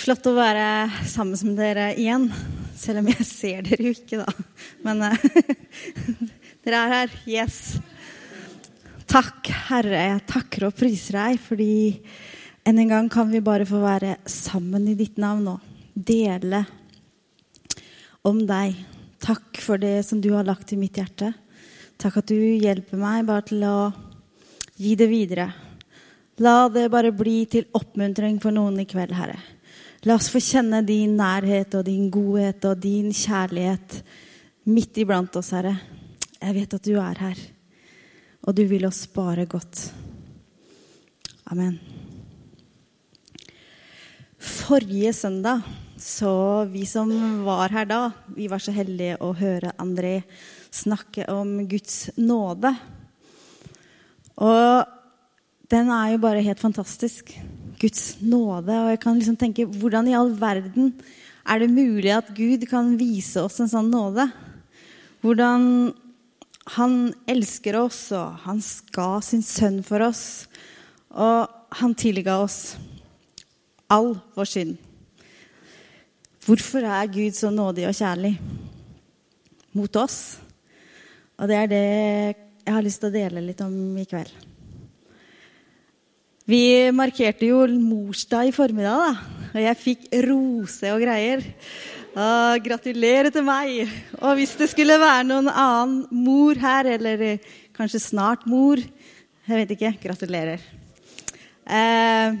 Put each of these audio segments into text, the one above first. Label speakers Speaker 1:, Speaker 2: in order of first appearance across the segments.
Speaker 1: Flott å være sammen med dere igjen. Selv om jeg ser dere jo ikke, da. Men uh, dere er her. Yes. Takk, Herre. Jeg takker og priser deg, fordi en en gang kan vi bare få være sammen i ditt navn og dele om deg. Takk for det som du har lagt i mitt hjerte. Takk at du hjelper meg bare til å gi det videre. La det bare bli til oppmuntring for noen i kveld, Herre. La oss få kjenne din nærhet og din godhet og din kjærlighet midt iblant oss, Herre. Jeg vet at du er her, og du vil oss bare godt. Amen. Forrige søndag, så vi som var her da, vi var så heldige å høre André snakke om Guds nåde. Og den er jo bare helt fantastisk. Guds nåde. Og jeg kan liksom tenke hvordan i all verden er det mulig at Gud kan vise oss en sånn nåde? Hvordan han elsker oss, og han ga sin sønn for oss. Og han tilga oss all vår synd. Hvorfor er Gud så nådig og kjærlig mot oss? Og det er det jeg har lyst til å dele litt om i kveld. Vi markerte jo morsdag i formiddag, da. Og jeg fikk rose og greier. Og gratulerer til meg. Og hvis det skulle være noen annen mor her, eller kanskje snart mor Jeg vet ikke. Gratulerer. Eh,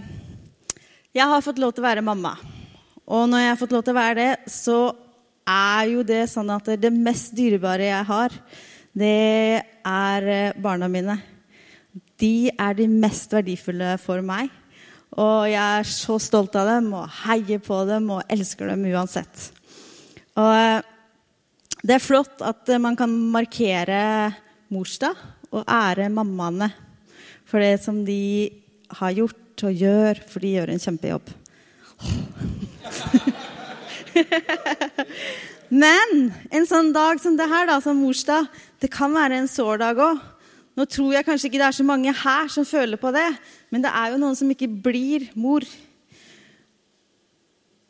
Speaker 1: jeg har fått lov til å være mamma. Og når jeg har fått lov til å være det, så er jo det sånn at det mest dyrebare jeg har, det er barna mine de er de mest verdifulle for meg. Og jeg er så stolt av dem og heier på dem og elsker dem uansett. Og eh, det er flott at man kan markere morsdag og ære mammaene for det som de har gjort og gjør, for de gjør en kjempejobb. Men en sånn dag som det her, da, som morsdag, det kan være en sår dag òg. Nå tror jeg kanskje ikke det er så mange her som føler på det, men det er jo noen som ikke blir mor.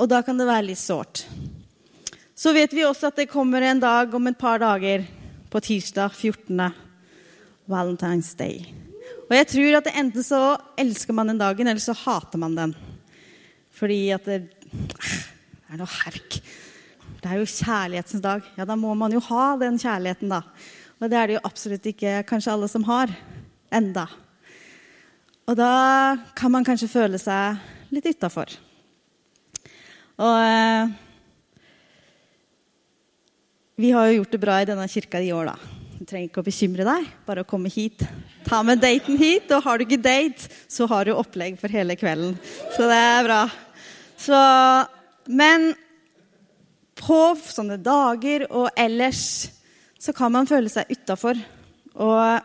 Speaker 1: Og da kan det være litt sårt. Så vet vi også at det kommer en dag om et par dager, på tirsdag 14. Valentine's Day. Og jeg tror at enten så elsker man den dagen, eller så hater man den. Fordi at det, det er noe herk. Det er jo kjærlighetens dag. Ja, da må man jo ha den kjærligheten, da. Og det er det jo absolutt ikke kanskje alle som har enda. Og da kan man kanskje føle seg litt utafor. Og eh, vi har jo gjort det bra i denne kirka i år, da. Du trenger ikke å bekymre deg. Bare å komme hit. Ta med daten hit. Og har du ikke date, så har du opplegg for hele kvelden. Så det er bra. Så, men på sånne dager og ellers så kan man føle seg utafor. Og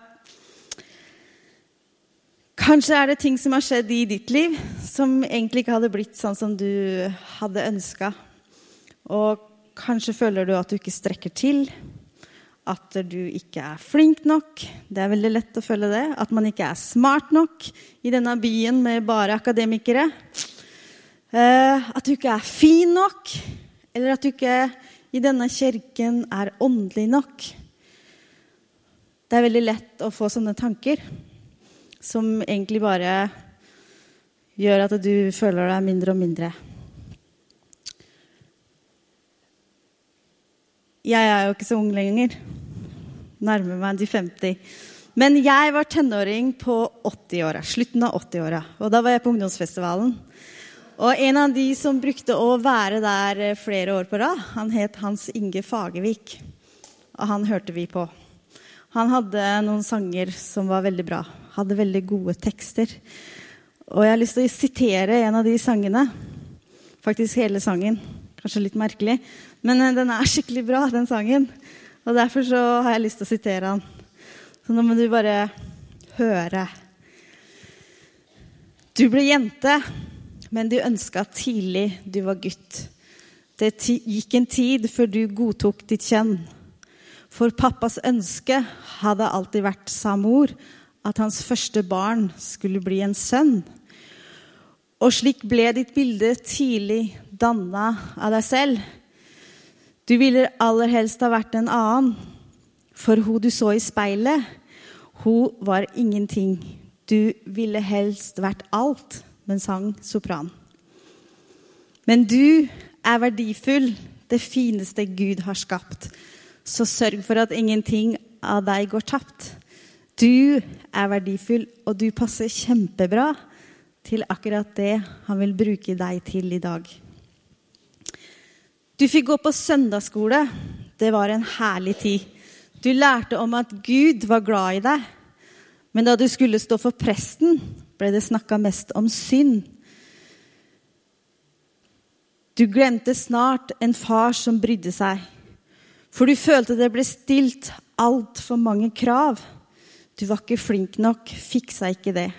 Speaker 1: kanskje er det ting som har skjedd i ditt liv som egentlig ikke hadde blitt sånn som du hadde ønska. Og kanskje føler du at du ikke strekker til. At du ikke er flink nok. Det er veldig lett å føle det. At man ikke er smart nok i denne byen med bare akademikere. Eh, at du ikke er fin nok. Eller at du ikke i denne kirken er åndelig nok. Det er veldig lett å få sånne tanker som egentlig bare gjør at du føler deg mindre og mindre. Jeg er jo ikke så ung lenger. Nærmer meg de 50. Men jeg var tenåring på 80-åra. Slutten av 80-åra. Og da var jeg på ungdomsfestivalen. Og en av de som brukte å være der eh, flere år på rad, han het Hans Inge Fagervik. Og han hørte vi på. Han hadde noen sanger som var veldig bra. Hadde veldig gode tekster. Og jeg har lyst til å sitere en av de sangene. faktisk hele sangen. Kanskje litt merkelig, men eh, den er skikkelig bra, den sangen. Og derfor så har jeg lyst til å sitere han. Så nå må du bare høre. Du ble jente, men du ønska tidlig du var gutt. Det gikk en tid før du godtok ditt kjønn. For pappas ønske hadde alltid vært, sa mor, at hans første barn skulle bli en sønn. Og slik ble ditt bilde tidlig danna av deg selv. Du ville aller helst ha vært en annen, for hun du så i speilet, hun var ingenting. Du ville helst vært alt, men sang sopran. Men du er verdifull, det fineste Gud har skapt. Så sørg for at ingenting av deg går tapt. Du er verdifull, og du passer kjempebra til akkurat det han vil bruke deg til i dag. Du fikk gå på søndagsskole. Det var en herlig tid. Du lærte om at Gud var glad i deg. Men da du skulle stå for presten, ble det snakka mest om synd. Du glemte snart en far som brydde seg, for du følte det ble stilt altfor mange krav. Du var ikke flink nok, fiksa ikke det.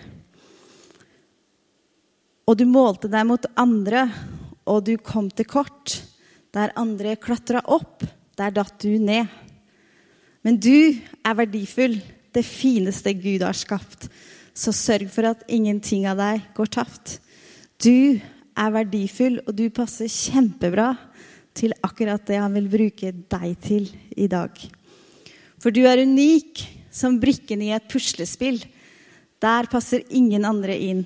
Speaker 1: Og du målte deg mot andre, og du kom til kort. Der andre klatra opp, der datt du ned. Men du er verdifull, det fineste Gud har skapt. Så sørg for at ingenting av deg går tapt. Du er verdifull, og du passer kjempebra til akkurat det han vil bruke deg til i dag. For du er unik som brikken i et puslespill. Der passer ingen andre inn.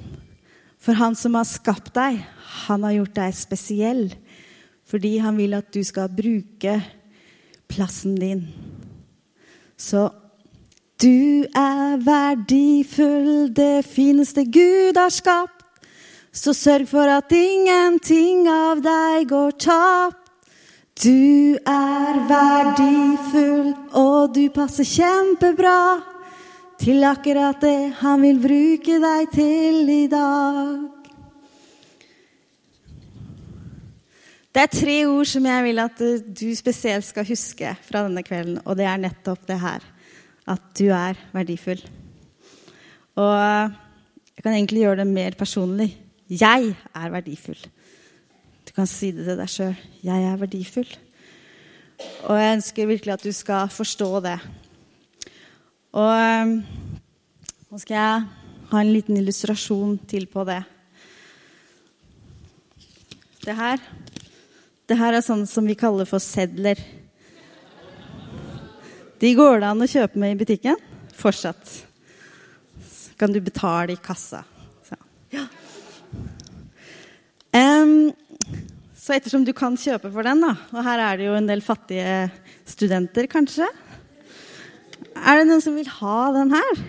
Speaker 1: For han som har skapt deg, han har gjort deg spesiell. Fordi han vil at du skal bruke plassen din. Så du er verdifull, det fineste Gud har skapt. Så sørg for at ingenting av deg går tapt. Du er verdifull, og du passer kjempebra til akkurat det han vil bruke deg til i dag. Det er tre ord som jeg vil at du spesielt skal huske fra denne kvelden, og det er nettopp det her. At du er verdifull. Og jeg kan egentlig gjøre det mer personlig. Jeg er verdifull. Du kan si det til deg sjøl. Jeg er verdifull. Og jeg ønsker virkelig at du skal forstå det. Og nå skal jeg ha en liten illustrasjon til på det. Det her, det her er sånn som vi kaller for sedler. De går det an å kjøpe med i butikken fortsatt. Så kan du betale i kassa. Så, ja. Um, så ettersom du kan kjøpe for den, da, og her er det jo en del fattige studenter, kanskje Er det noen som vil ha den her?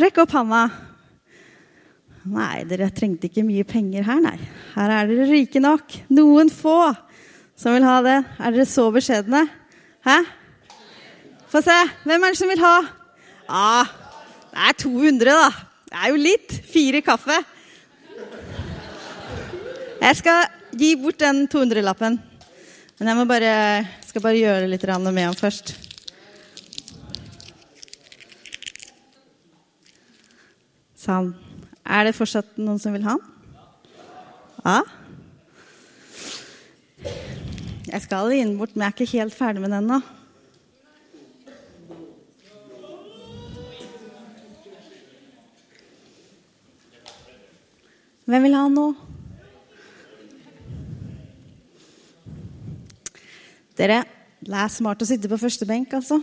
Speaker 1: Rekk opp handa. Nei, dere trengte ikke mye penger her, nei. Her er dere rike nok. Noen få som vil ha det. Er dere så beskjedne? Hæ? Få se. Hvem er det som vil ha? Ah, det er 200, da. Det er jo litt. Fire kaffe. Jeg skal gi bort den 200-lappen. Men jeg bare, skal bare gjøre litt med ham først. Sånn. Er det fortsatt noen som vil ha den? Ja? Jeg skal gi den bort, men jeg er ikke helt ferdig med den ennå. Hvem vil ha nå? Dere, det er smart å sitte på første benk, altså.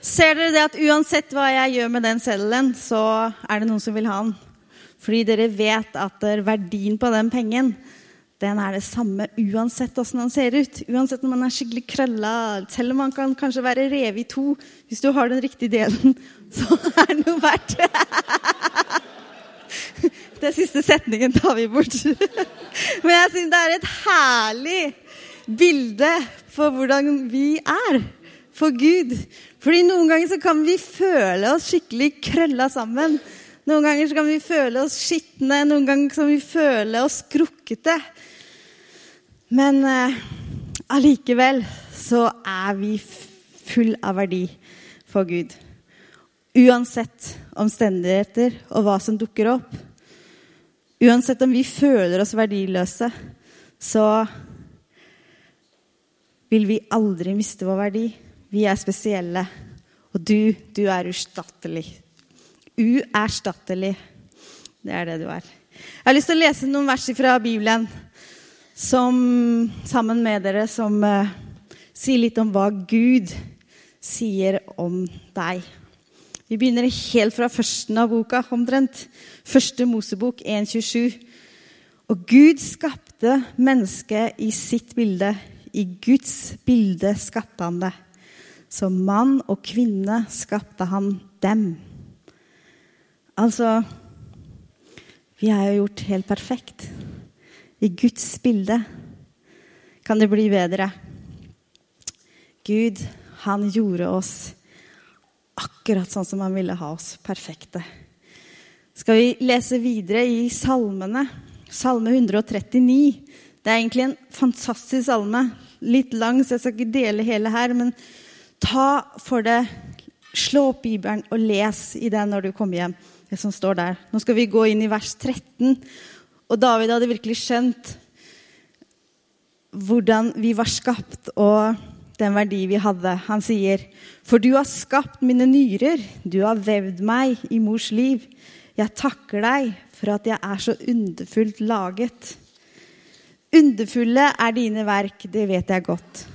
Speaker 1: Ser dere det at uansett hva jeg gjør med den seddelen, så er det noen som vil ha den? Fordi dere vet at verdien på den pengen den er det samme uansett åssen den ser ut. Uansett om man er skikkelig krølla, selv om man kan kanskje være revet i to. Hvis du har den riktige delen, så er det noe verdt. Den siste setningen tar vi bort. Men jeg syns det er et herlig bilde for hvordan vi er for Gud. Fordi noen ganger så kan vi føle oss skikkelig krølla sammen. Noen ganger så kan vi føle oss skitne, noen ganger kan vi føle oss skrukkete. Men eh, allikevel så er vi full av verdi for Gud. Uansett omstendigheter og hva som dukker opp. Uansett om vi føler oss verdiløse, så vil vi aldri miste vår verdi. Vi er spesielle. Og du, du er uerstattelig. Uerstattelig. Det er det du er. Jeg har lyst til å lese noen vers fra Bibelen som, sammen med dere som uh, sier litt om hva Gud sier om deg. Vi begynner helt fra førsten av boka, omtrent. Første Mosebok 1.27. Og Gud skapte mennesket i sitt bilde. I Guds bilde skapte han det. Som mann og kvinne skapte han dem. Altså Vi er jo gjort helt perfekt. I Guds bilde. Kan det bli bedre? Gud, han gjorde oss akkurat sånn som han ville ha oss. Perfekte. Skal vi lese videre i salmene? Salme 139. Det er egentlig en fantastisk salme. Litt lang, så jeg skal ikke dele hele her. Men ta for det, slå opp Bibelen og les i den når du kommer hjem. Det som står der. Nå skal vi gå inn i vers 13. Og David hadde virkelig skjønt hvordan vi var skapt, og den verdi vi hadde. Han sier, 'For du har skapt mine nyrer, du har vevd meg i mors liv.' 'Jeg takker deg for at jeg er så underfullt laget.' Underfulle er dine verk, det vet jeg godt.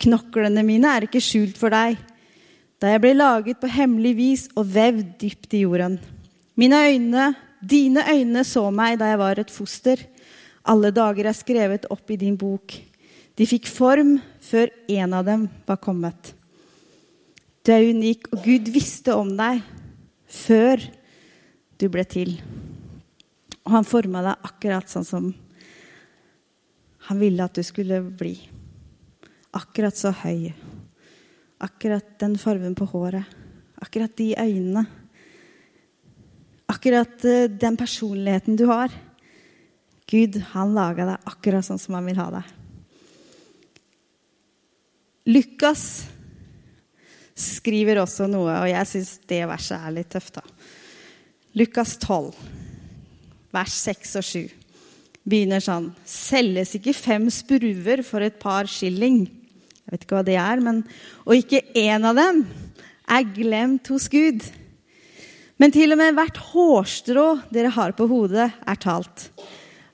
Speaker 1: Knoklene mine er ikke skjult for deg. Da jeg ble laget på hemmelig vis og vevd dypt i jorden. Mine øyne, dine øyne så meg da jeg var et foster. Alle dager er skrevet opp i din bok. De fikk form før en av dem var kommet. Du er unik, og Gud visste om deg før du ble til. Og han forma deg akkurat sånn som han ville at du skulle bli. Akkurat så høy. Akkurat den fargen på håret. Akkurat de øynene. Akkurat eh, den personligheten du har. Gud, han laga deg akkurat sånn som han vil ha deg. Lukas skriver også noe, og jeg syns det verset er litt tøft. da. Lukas 12, vers 6 og 7 begynner sånn Selges ikke fem spruver for et par skilling? Jeg vet ikke hva det er, men Og ikke én av dem er glemt hos Gud. Men til og med hvert hårstrå dere har på hodet, er talt.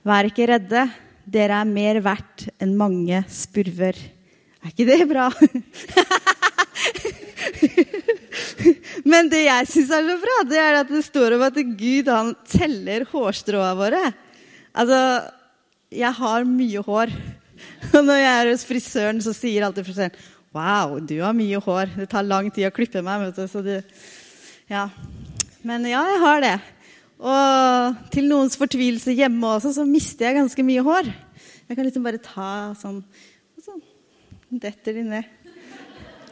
Speaker 1: Vær ikke redde, dere er mer verdt enn mange spurver. Er ikke det bra? Men det jeg syns er så bra, det er at det står om at Gud han teller hårstråene våre. Altså, jeg har mye hår. Og når jeg er hos frisøren, så sier alltid frisøren Wow, du har mye hår. Det tar lang tid å klippe meg. vet du. Så det, ja. Men ja, jeg har det. Og til noens fortvilelse hjemme også, så mister jeg ganske mye hår. Jeg kan liksom bare ta sånn detter de ned.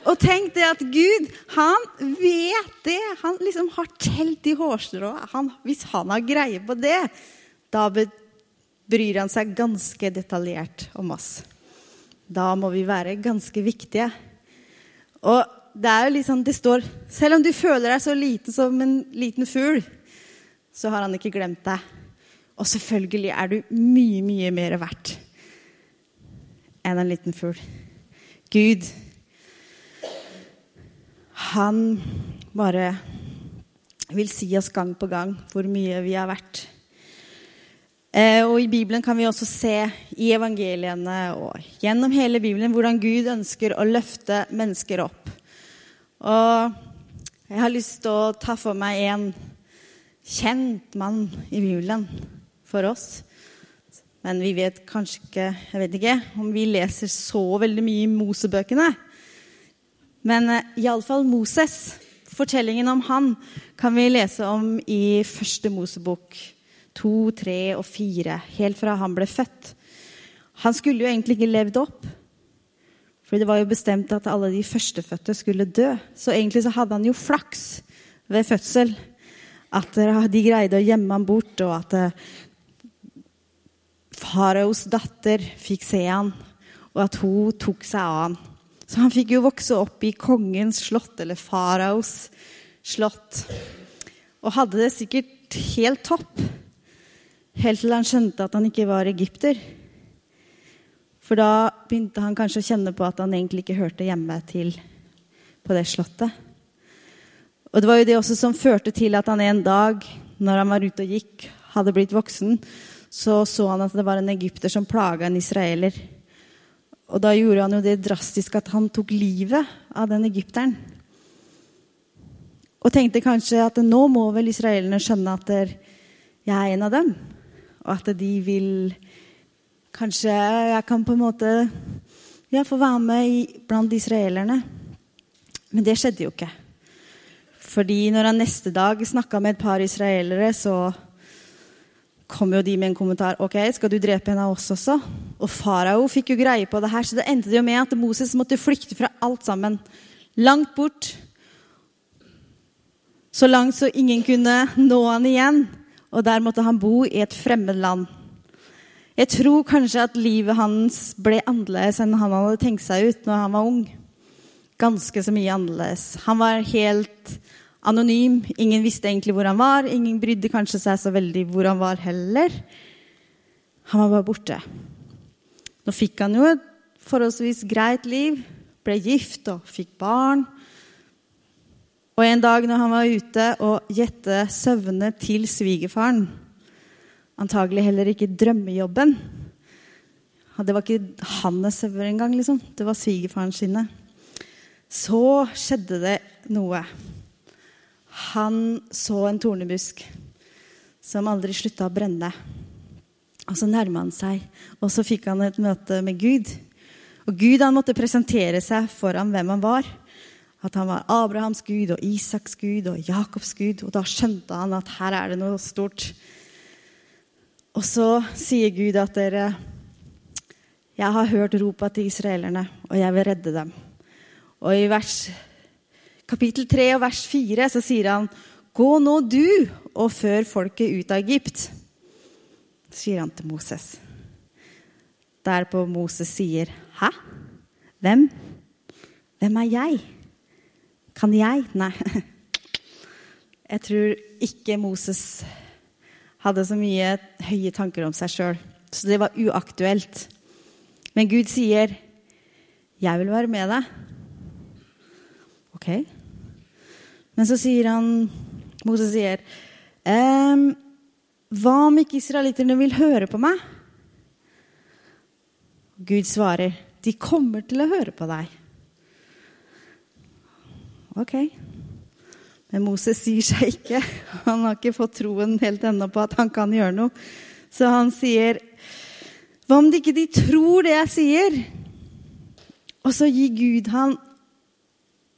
Speaker 1: Og tenk det at Gud, han vet det. Han liksom har telt de hårstråene. Hvis han har greie på det, da bryr han seg ganske detaljert om oss. Da må vi være ganske viktige. Og det er jo liksom, det står Selv om du føler deg så liten som en liten fugl, så har han ikke glemt deg. Og selvfølgelig er du mye, mye mer verdt enn en liten fugl. Gud, han bare vil si oss gang på gang hvor mye vi har vært. Eh, og I Bibelen kan vi også se i evangeliene og gjennom hele Bibelen hvordan Gud ønsker å løfte mennesker opp. Og jeg har lyst til å ta for meg en kjent mann i Bibelen for oss. Men vi vet kanskje ikke Jeg vet ikke om vi leser så veldig mye i Mosebøkene. Men uh, iallfall Moses. Fortellingen om han kan vi lese om i første Mosebok to, tre og fire, helt fra han ble født. Han skulle jo egentlig ikke levd opp. For det var jo bestemt at alle de førstefødte skulle dø. Så egentlig så hadde han jo flaks ved fødsel. At de greide å gjemme ham bort, og at eh, faraos datter fikk se han, og at hun tok seg av han. Så han fikk jo vokse opp i kongens slott, eller faraos slott. Og hadde det sikkert helt topp. Helt til han skjønte at han ikke var egypter. For da begynte han kanskje å kjenne på at han egentlig ikke hørte hjemme til på det slottet. Og det var jo det også som førte til at han en dag, når han var ute og gikk, hadde blitt voksen, så så han at det var en egypter som plaga en israeler. Og da gjorde han jo det drastisk at han tok livet av den egypteren. Og tenkte kanskje at nå må vel israelerne skjønne at jeg er en av dem. Og at de vil Kanskje jeg kan på en måte ja, få være med i, blant israelerne. Men det skjedde jo ikke. Fordi når han neste dag snakka med et par israelere, så kom jo de med en kommentar. Ok, skal du drepe en av oss også? Og farao fikk jo greie på det her, så det endte jo med at Moses måtte flykte fra alt sammen. Langt bort. Så langt så ingen kunne nå han igjen. Og der måtte han bo i et fremmed land. Jeg tror kanskje at livet hans ble annerledes enn han hadde tenkt seg ut når han var ung. Ganske så mye annerledes. Han var helt anonym. Ingen visste egentlig hvor han var. Ingen brydde kanskje seg så veldig hvor han var heller. Han var bare borte. Nå fikk han jo et forholdsvis greit liv. Ble gift og fikk barn. Og en dag når han var ute og gjette søvne til svigerfaren Antagelig heller ikke drømmejobben. Det var ikke hans sauer engang, liksom. Det var svigerfaren sine. Så skjedde det noe. Han så en tornebusk som aldri slutta å brenne. Og så nærma han seg, og så fikk han et møte med Gud. Og Gud han måtte presentere seg foran hvem han var. At han var Abrahams gud og Isaks gud og Jakobs gud. Og da skjønte han at her er det noe stort. Og så sier Gud at dere Jeg har hørt ropa til israelerne, og jeg vil redde dem. Og i vers, kapittel 3 og vers 4 så sier han Gå nå du og før folket ut av Egypt, sier han til Moses. Derpå Moses sier, Hæ? Hvem? Hvem er jeg? Kan jeg? Nei. Jeg tror ikke Moses hadde så mye høye tanker om seg sjøl. Så det var uaktuelt. Men Gud sier, 'Jeg vil være med deg'. Ok. Men så sier han Moses sier, ehm, 'Hva om ikke israelitterne vil høre på meg?' Gud svarer, 'De kommer til å høre på deg'. Ok. Men Moses sier seg ikke. Han har ikke fått troen helt ennå på at han kan gjøre noe. Så han sier, 'Hva om de ikke de tror det jeg sier?' Og så gir Gud han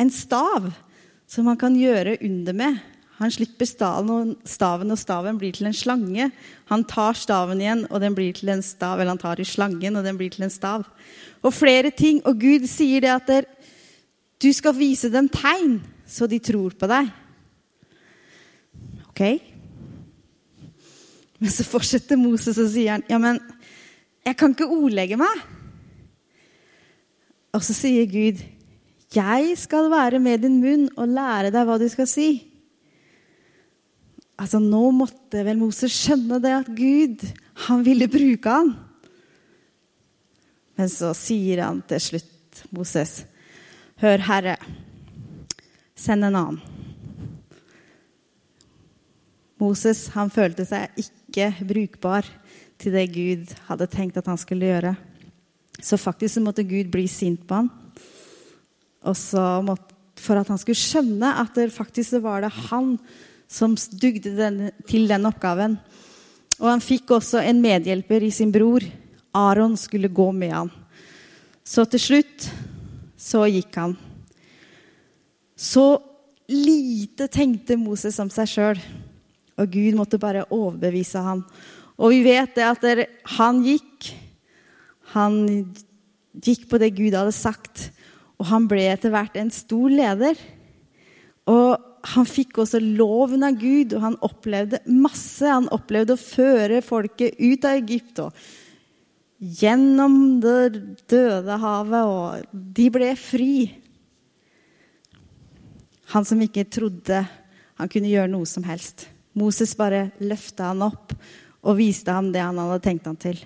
Speaker 1: en stav som han kan gjøre under med. Han slipper staven, og staven blir til en slange. Han tar staven igjen, og den blir til en stav. Eller han tar i slangen, og den blir til en stav. Og flere ting. Og Gud sier det at du skal vise dem tegn, så de tror på deg. Men så fortsetter Moses og sier han, ja, men jeg kan ikke ordlegge meg. Og så sier Gud, jeg skal være med din munn og lære deg hva du skal si. Altså, Nå måtte vel Moses skjønne det at Gud, han ville bruke han. Men så sier han til slutt, Moses, hør, Herre, send en annen. Moses han følte seg ikke brukbar til det Gud hadde tenkt at han skulle gjøre. Så faktisk så måtte Gud bli sint på han. Og så måtte, For at han skulle skjønne at det faktisk var det han som dugde den, til den oppgaven. Og han fikk også en medhjelper i sin bror. Aron skulle gå med han. Så til slutt så gikk han. Så lite tenkte Moses om seg sjøl. Og Gud måtte bare overbevise ham. Og vi vet det at han gikk. Han gikk på det Gud hadde sagt. Og han ble etter hvert en stor leder. Og han fikk også loven av Gud, og han opplevde masse. Han opplevde å føre folket ut av Egypt og gjennom det døde havet, og de ble fri. Han som ikke trodde han kunne gjøre noe som helst. Moses bare løfta han opp og viste ham det han hadde tenkt han til.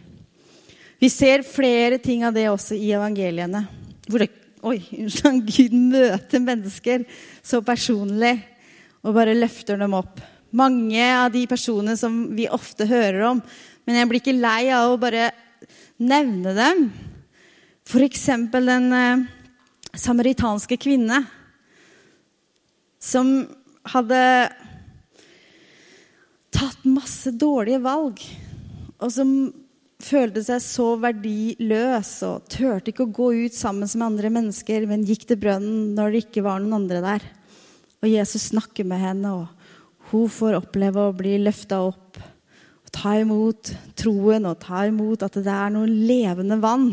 Speaker 1: Vi ser flere ting av det også i evangeliene. Hvor det, oi, Gud møter mennesker så personlig og bare løfter dem opp. Mange av de personene som vi ofte hører om. Men jeg blir ikke lei av å bare nevne dem. F.eks. den eh, samaritanske kvinne som hadde tatt masse dårlige valg, og som følte seg så verdiløs og turte ikke å gå ut sammen med andre mennesker, men gikk til brønnen når det ikke var noen andre der. Og Jesus snakker med henne, og hun får oppleve å bli løfta opp. Og ta imot troen og ta imot at det er noe levende vann.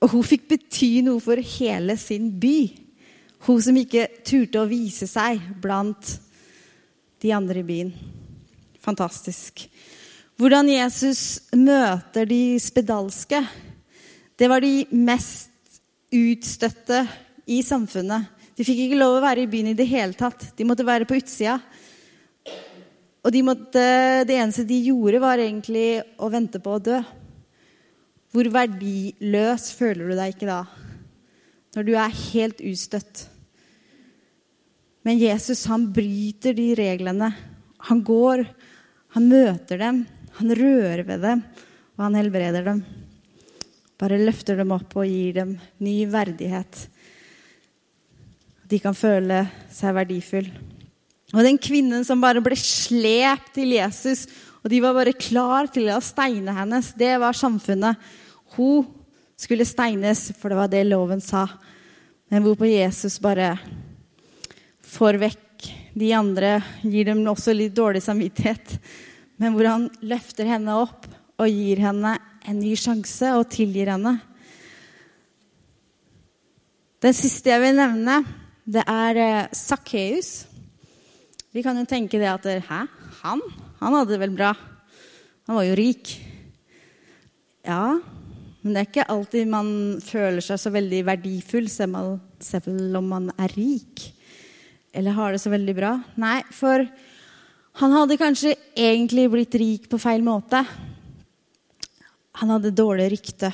Speaker 1: Og hun fikk bety noe for hele sin by. Hun som ikke turte å vise seg blant de andre i byen. Fantastisk. Hvordan Jesus møter de spedalske, det var de mest utstøtte i samfunnet. De fikk ikke lov å være i byen i det hele tatt. De måtte være på utsida. Og de måtte, det eneste de gjorde, var egentlig å vente på å dø. Hvor verdiløs føler du deg ikke da? Når du er helt ustøtt. Men Jesus han bryter de reglene. Han går, han møter dem, han rører ved dem, og han helbreder dem. Bare løfter dem opp og gir dem ny verdighet de kan føle seg verdifull. Og den kvinnen som bare ble slept til Jesus, og de var bare klar til å steine hennes, det var samfunnet. Hun skulle steines, for det var det loven sa. Men hvorpå Jesus bare får vekk de andre, gir dem også litt dårlig samvittighet. Men hvor han løfter henne opp og gir henne en ny sjanse og tilgir henne. Den siste jeg vil nevne, det er eh, Sakkeus. Vi kan jo tenke det at Hæ? Han? Han hadde det vel bra. Han var jo rik. Ja, men det er ikke alltid man føler seg så veldig verdifull selv om man er rik. Eller har det så veldig bra. Nei, for han hadde kanskje egentlig blitt rik på feil måte. Han hadde dårlig rykte.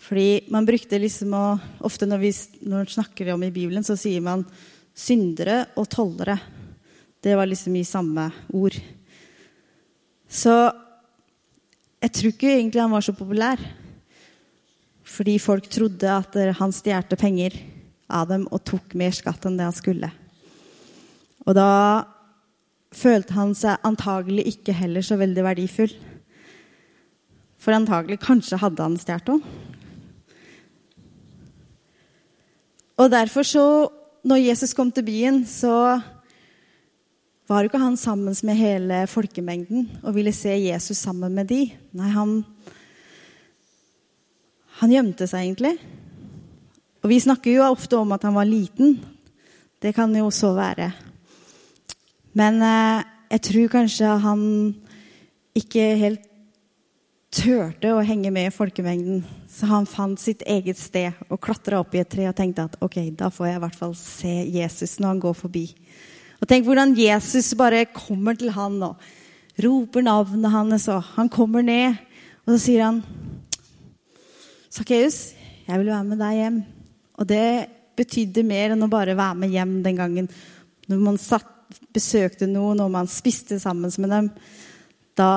Speaker 1: Fordi man brukte liksom å Ofte når vi når snakker om i Bibelen, så sier man syndere og tollere. Det var liksom i samme ord. Så jeg tror ikke egentlig han var så populær. Fordi folk trodde at han stjal penger av dem og tok mer skatt enn det han skulle. Og da følte han seg antagelig ikke heller så veldig verdifull. For antagelig kanskje hadde han stjålet òg. Og derfor så, når Jesus kom til byen, så var jo ikke han sammen med hele folkemengden og ville se Jesus sammen med de. Nei, han, han gjemte seg egentlig. Og vi snakker jo ofte om at han var liten. Det kan jo så være. Men eh, jeg tror kanskje han ikke helt turte å henge med i folkemengden. Så han fant sitt eget sted og klatra opp i et tre og tenkte at ok, da får jeg i hvert fall se Jesus når han går forbi. Og tenk hvordan Jesus bare kommer til han og roper navnet hans, og han kommer ned, og så sier han Sakkeus, jeg vil være med deg hjem. Og det betydde mer enn å bare være med hjem den gangen. Når man satt, besøkte noen, og man spiste sammen med dem, da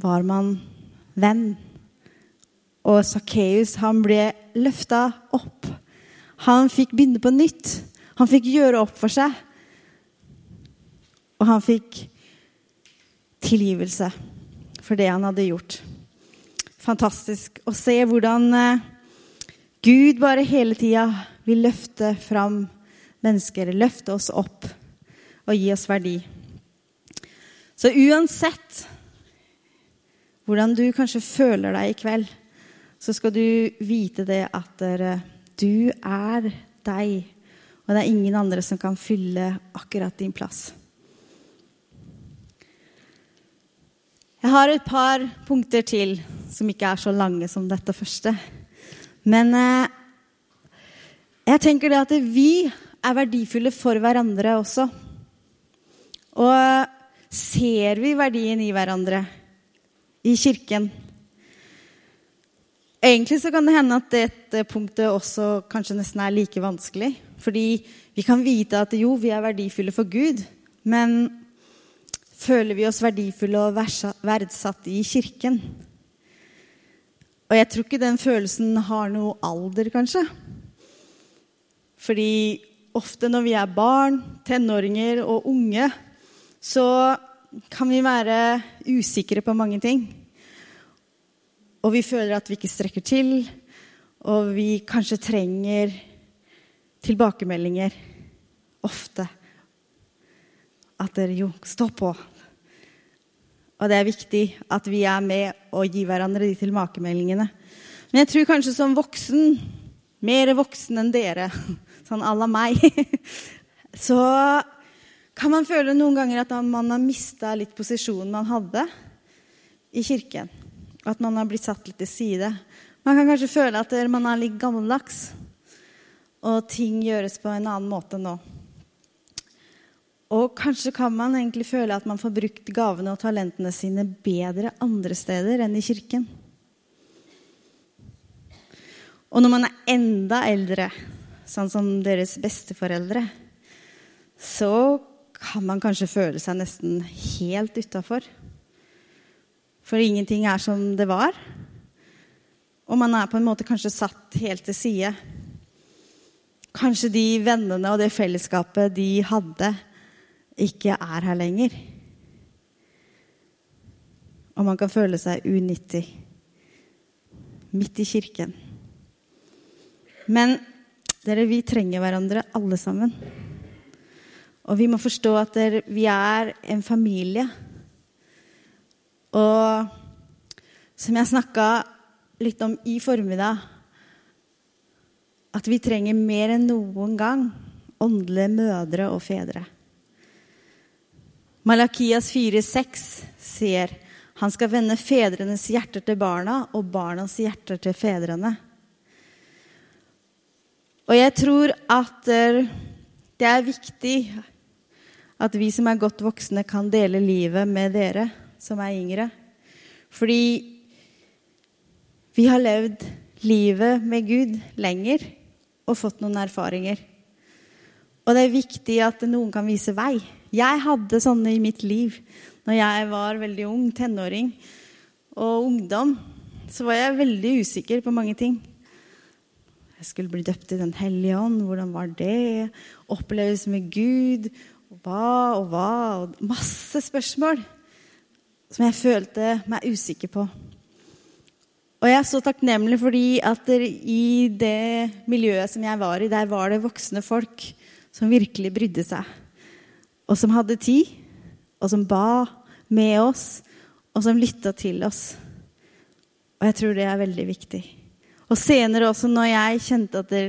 Speaker 1: var man venn. Og Sakkeus ble løfta opp. Han fikk begynne på nytt. Han fikk gjøre opp for seg. Og han fikk tilgivelse for det han hadde gjort. Fantastisk å se hvordan eh, Gud bare hele tida vil løfte fram mennesker, løfte oss opp og gi oss verdi. Så uansett hvordan du kanskje føler deg i kveld, så skal du vite det at du er deg. Og det er ingen andre som kan fylle akkurat din plass. Jeg har et par punkter til som ikke er så lange som dette første. Men eh, jeg tenker det at vi er verdifulle for hverandre også. Og ser vi verdien i hverandre i kirken? Egentlig så kan det hende at dette punktet også kanskje nesten er like vanskelig. Fordi vi kan vite at jo, vi er verdifulle for Gud, men føler vi oss verdifulle og verdsatt i kirken? Og jeg tror ikke den følelsen har noe alder, kanskje. Fordi ofte når vi er barn, tenåringer og unge, så kan vi være usikre på mange ting. Og vi føler at vi ikke strekker til, og vi kanskje trenger tilbakemeldinger ofte. At dere jo står på. Og det er viktig at vi er med og gir hverandre de tilbakemeldingene. Men jeg tror kanskje som voksen, mer voksen enn dere, sånn à la meg, så kan man føle noen ganger at man har mista litt posisjonen man hadde i kirken. At man har blitt satt litt til side. Man kan kanskje føle at man er litt gammeldags, og ting gjøres på en annen måte nå. Og kanskje kan man egentlig føle at man får brukt gavene og talentene sine bedre andre steder enn i kirken. Og når man er enda eldre, sånn som deres besteforeldre, så kan man kanskje føle seg nesten helt utafor. For ingenting er som det var. Og man er på en måte kanskje satt helt til side. Kanskje de vennene og det fellesskapet de hadde, ikke er her lenger. Og man kan føle seg unyttig midt i kirken. Men dere, vi trenger hverandre alle sammen. Og vi må forstå at vi er en familie. Og som jeg snakka litt om i formiddag, at vi trenger mer enn noen gang åndelige mødre og fedre. Malakias 4,6 sier han skal vende fedrenes hjerter til barna og barnas hjerter til fedrene. Og jeg tror at det er viktig at vi som er godt voksne, kan dele livet med dere som er yngre. Fordi vi har levd livet med Gud lenger og fått noen erfaringer. Og det er viktig at noen kan vise vei. Jeg hadde sånne i mitt liv når jeg var veldig ung, tenåring og ungdom. Så var jeg veldig usikker på mange ting. Jeg skulle bli døpt i Den hellige ånd. Hvordan var det? Oppleves med Gud. Hva og hva? Og masse spørsmål som jeg følte meg usikker på. Og jeg er så takknemlig fordi at i det miljøet som jeg var i, der var det voksne folk som virkelig brydde seg. Og som hadde tid, og som ba med oss, og som lytta til oss. Og jeg tror det er veldig viktig. Og senere også, når jeg kjente at det,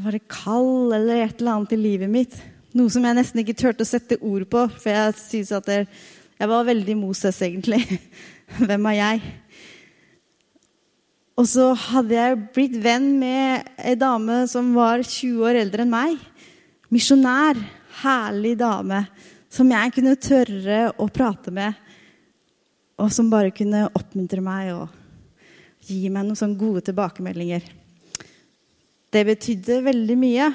Speaker 1: var et kall eller et eller annet i livet mitt, noe som jeg nesten ikke turte å sette ord på, for jeg synes at jeg, jeg var veldig Moses, egentlig. Hvem er jeg? Og så hadde jeg blitt venn med ei dame som var 20 år eldre enn meg. Misjonær. Herlig dame som jeg kunne tørre å prate med. Og som bare kunne oppmuntre meg og gi meg noen sånne gode tilbakemeldinger. Det betydde veldig mye.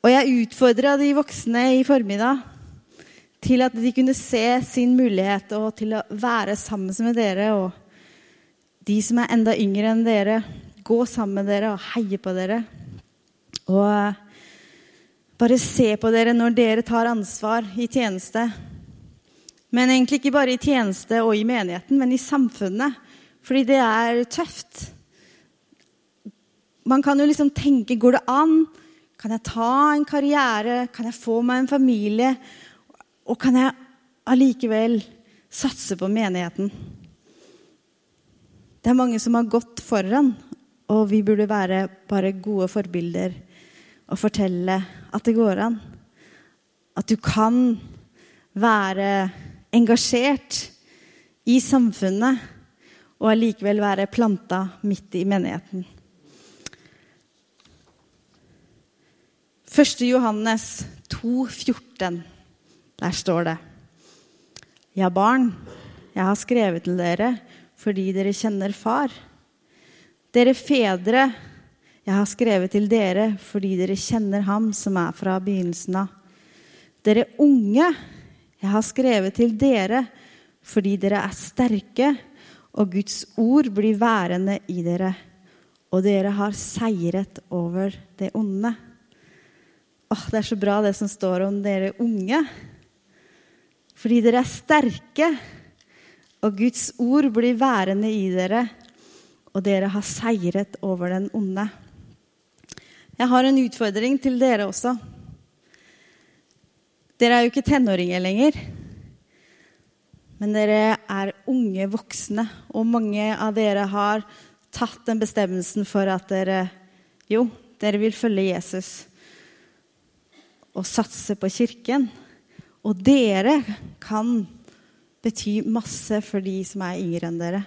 Speaker 1: Og jeg utfordra de voksne i formiddag til at de kunne se sin mulighet og til å være sammen med dere. Og de som er enda yngre enn dere, gå sammen med dere og heie på dere. Og eh, bare se på dere når dere tar ansvar i tjeneste. Men egentlig ikke bare i tjeneste og i menigheten, men i samfunnet. Fordi det er tøft. Man kan jo liksom tenke Går det an? Kan jeg ta en karriere? Kan jeg få meg en familie? Og kan jeg allikevel satse på menigheten? Det er mange som har gått foran, og vi burde være bare gode forbilder og fortelle at det går an. At du kan være engasjert i samfunnet og allikevel være planta midt i menigheten. 1. Johannes 2, 14. Der står det Ja, barn, jeg har skrevet til dere fordi dere kjenner far. Dere fedre, jeg har skrevet til dere fordi dere kjenner ham som er fra begynnelsen av. Dere unge, jeg har skrevet til dere fordi dere er sterke, og Guds ord blir værende i dere, og dere har seiret over det onde. Åh, det er så bra det som står om dere unge. Fordi dere er sterke, og Guds ord blir værende i dere, og dere har seiret over den onde. Jeg har en utfordring til dere også. Dere er jo ikke tenåringer lenger. Men dere er unge voksne, og mange av dere har tatt den bestemmelsen for at dere jo, dere vil følge Jesus og satse på kirken. Og dere kan bety masse for de som er yngre enn dere.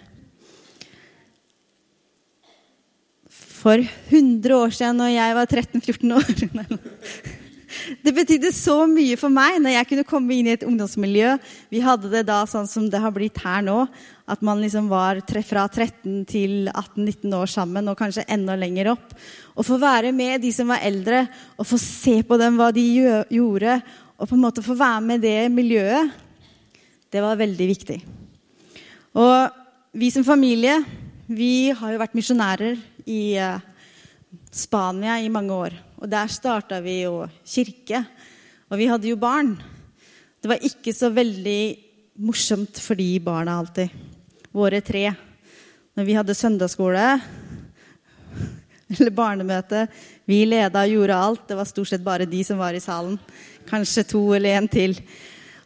Speaker 1: For 100 år siden, når jeg var 13-14 år Det betydde så mye for meg når jeg kunne komme inn i et ungdomsmiljø. Vi hadde det da sånn som det har blitt her nå, at man liksom var fra 13 til 18-19 år sammen, og kanskje enda lenger opp. Å få være med de som var eldre, og få se på dem hva de gjorde, og på en måte få være med det miljøet, det var veldig viktig. Og vi som familie, vi har jo vært misjonærer i uh, Spania i mange år. Og der starta vi jo kirke. Og vi hadde jo barn. Det var ikke så veldig morsomt for de barna alltid. Våre tre. Når vi hadde søndagsskole eller barnemøte Vi leda og gjorde alt. Det var stort sett bare de som var i salen. Kanskje to eller en til.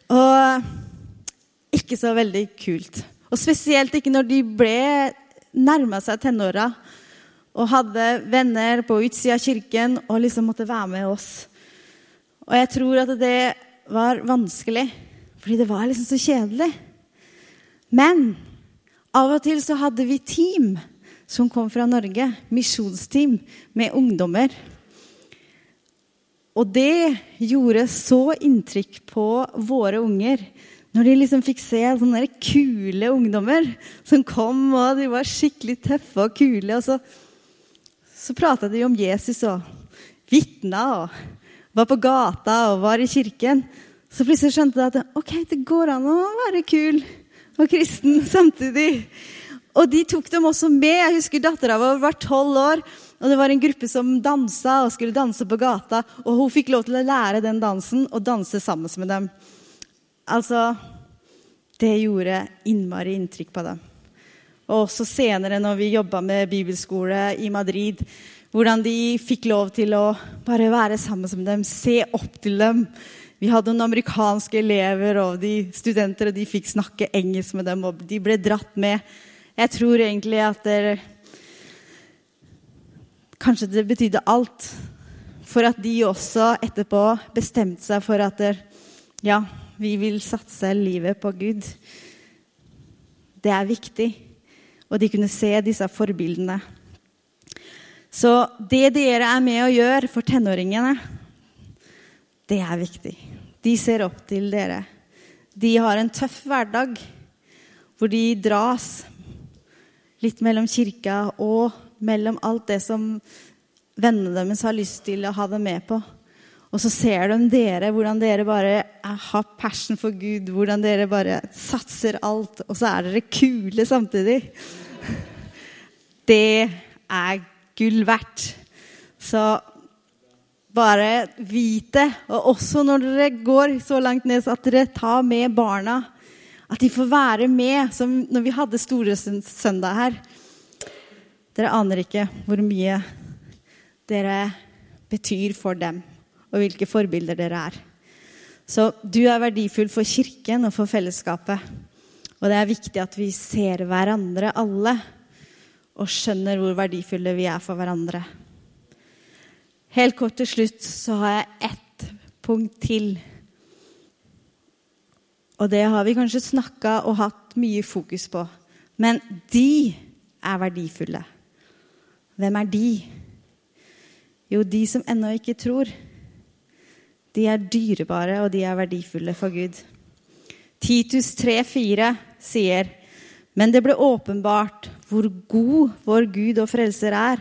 Speaker 1: Og ikke så veldig kult. Og spesielt ikke når de ble nærma seg tenåra og hadde venner på utsida av kirken og liksom måtte være med oss. Og jeg tror at det var vanskelig, fordi det var liksom så kjedelig. Men av og til så hadde vi team som kom fra Norge, misjonsteam med ungdommer. Og det gjorde så inntrykk på våre unger når de liksom fikk se sånne kule ungdommer som kom, og de var skikkelig tøffe og kule. og så så prata de om Jesus og vitna og var på gata og var i kirken. Så plutselig skjønte de at ok, det går an å være kul og kristen samtidig. Og de tok dem også med. Jeg husker dattera vår var tolv år. Og det var en gruppe som dansa og skulle danse på gata. Og hun fikk lov til å lære den dansen og danse sammen med dem. Altså Det gjorde innmari inntrykk på dem. Og også senere når vi jobba med bibelskole i Madrid. Hvordan de fikk lov til å bare være sammen med dem, se opp til dem. Vi hadde noen amerikanske elever og de studenter, og de fikk snakke engelsk med dem. Og de ble dratt med. Jeg tror egentlig at det, Kanskje det betydde alt. For at de også etterpå bestemte seg for at det, ja, vi vil satse livet på Gud. Det er viktig og de kunne se disse forbildene. Så det dere er med å gjøre for tenåringene, det er viktig. De ser opp til dere. De har en tøff hverdag hvor de dras litt mellom kirka og mellom alt det som vennene deres har lyst til å ha dem med på. Og så ser de dere, hvordan dere bare har passion for Gud, hvordan dere bare satser alt, og så er dere kule samtidig. Det er gull verdt. Så bare vit det. Og også når dere går så langt ned at dere tar med barna. At de får være med, som når vi hadde Store søndag her. Dere aner ikke hvor mye dere betyr for dem og hvilke forbilder dere er. Så du er verdifull for kirken og for fellesskapet. Og det er viktig at vi ser hverandre, alle, og skjønner hvor verdifulle vi er for hverandre. Helt kort til slutt så har jeg ett punkt til. Og det har vi kanskje snakka og hatt mye fokus på. Men de er verdifulle. Hvem er de? Jo, de som ennå ikke tror. De er dyrebare, og de er verdifulle for Gud. Titus 3,4 sier men det ble åpenbart hvor god vår Gud og frelser er,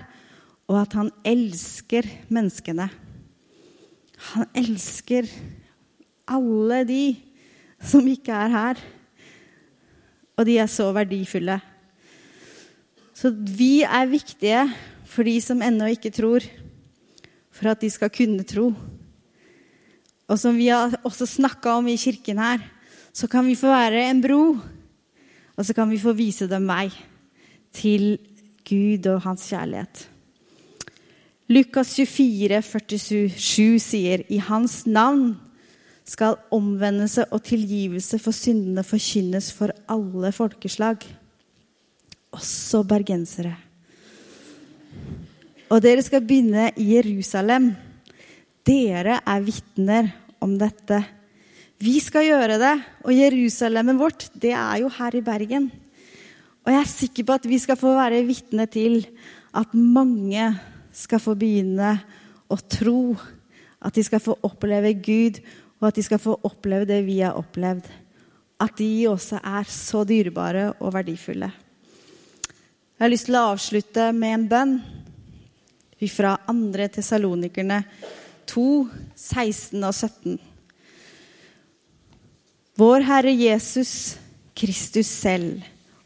Speaker 1: og at han elsker menneskene. Han elsker alle de som ikke er her. Og de er så verdifulle. Så vi er viktige for de som ennå ikke tror, for at de skal kunne tro. Og som vi har også snakka om i kirken her, så kan vi få være en bro. Og så kan vi få vise dem vei til Gud og hans kjærlighet. Lukas 24, 47 sier i hans navn skal omvendelse og tilgivelse for syndene forkynnes for alle folkeslag, også bergensere. Og dere skal begynne i Jerusalem. Dere er vitner om dette. Vi skal gjøre det, og Jerusalemet vårt, det er jo her i Bergen. Og jeg er sikker på at vi skal få være vitne til at mange skal få begynne å tro. At de skal få oppleve Gud, og at de skal få oppleve det vi har opplevd. At de også er så dyrebare og verdifulle. Jeg har lyst til å avslutte med en bønn fra andre Tessalonikerne 2, 16 og 17. Vår Herre Jesus Kristus selv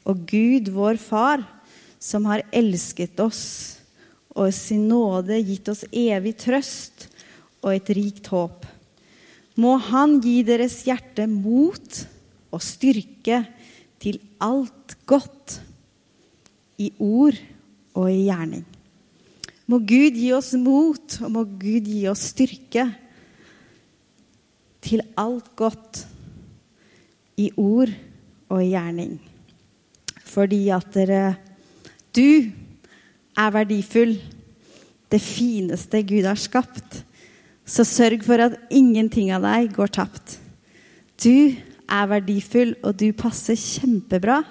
Speaker 1: og Gud, vår Far, som har elsket oss og sin nåde gitt oss evig trøst og et rikt håp. Må Han gi deres hjerte mot og styrke til alt godt i ord og i gjerning. Må Gud gi oss mot, og må Gud gi oss styrke til alt godt i ord og i gjerning. Fordi at dere Du er verdifull. Det fineste Gud har skapt. Så sørg for at ingenting av deg går tapt. Du er verdifull, og du passer kjempebra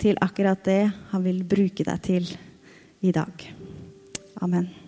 Speaker 1: til akkurat det han vil bruke deg til i dag. Amen.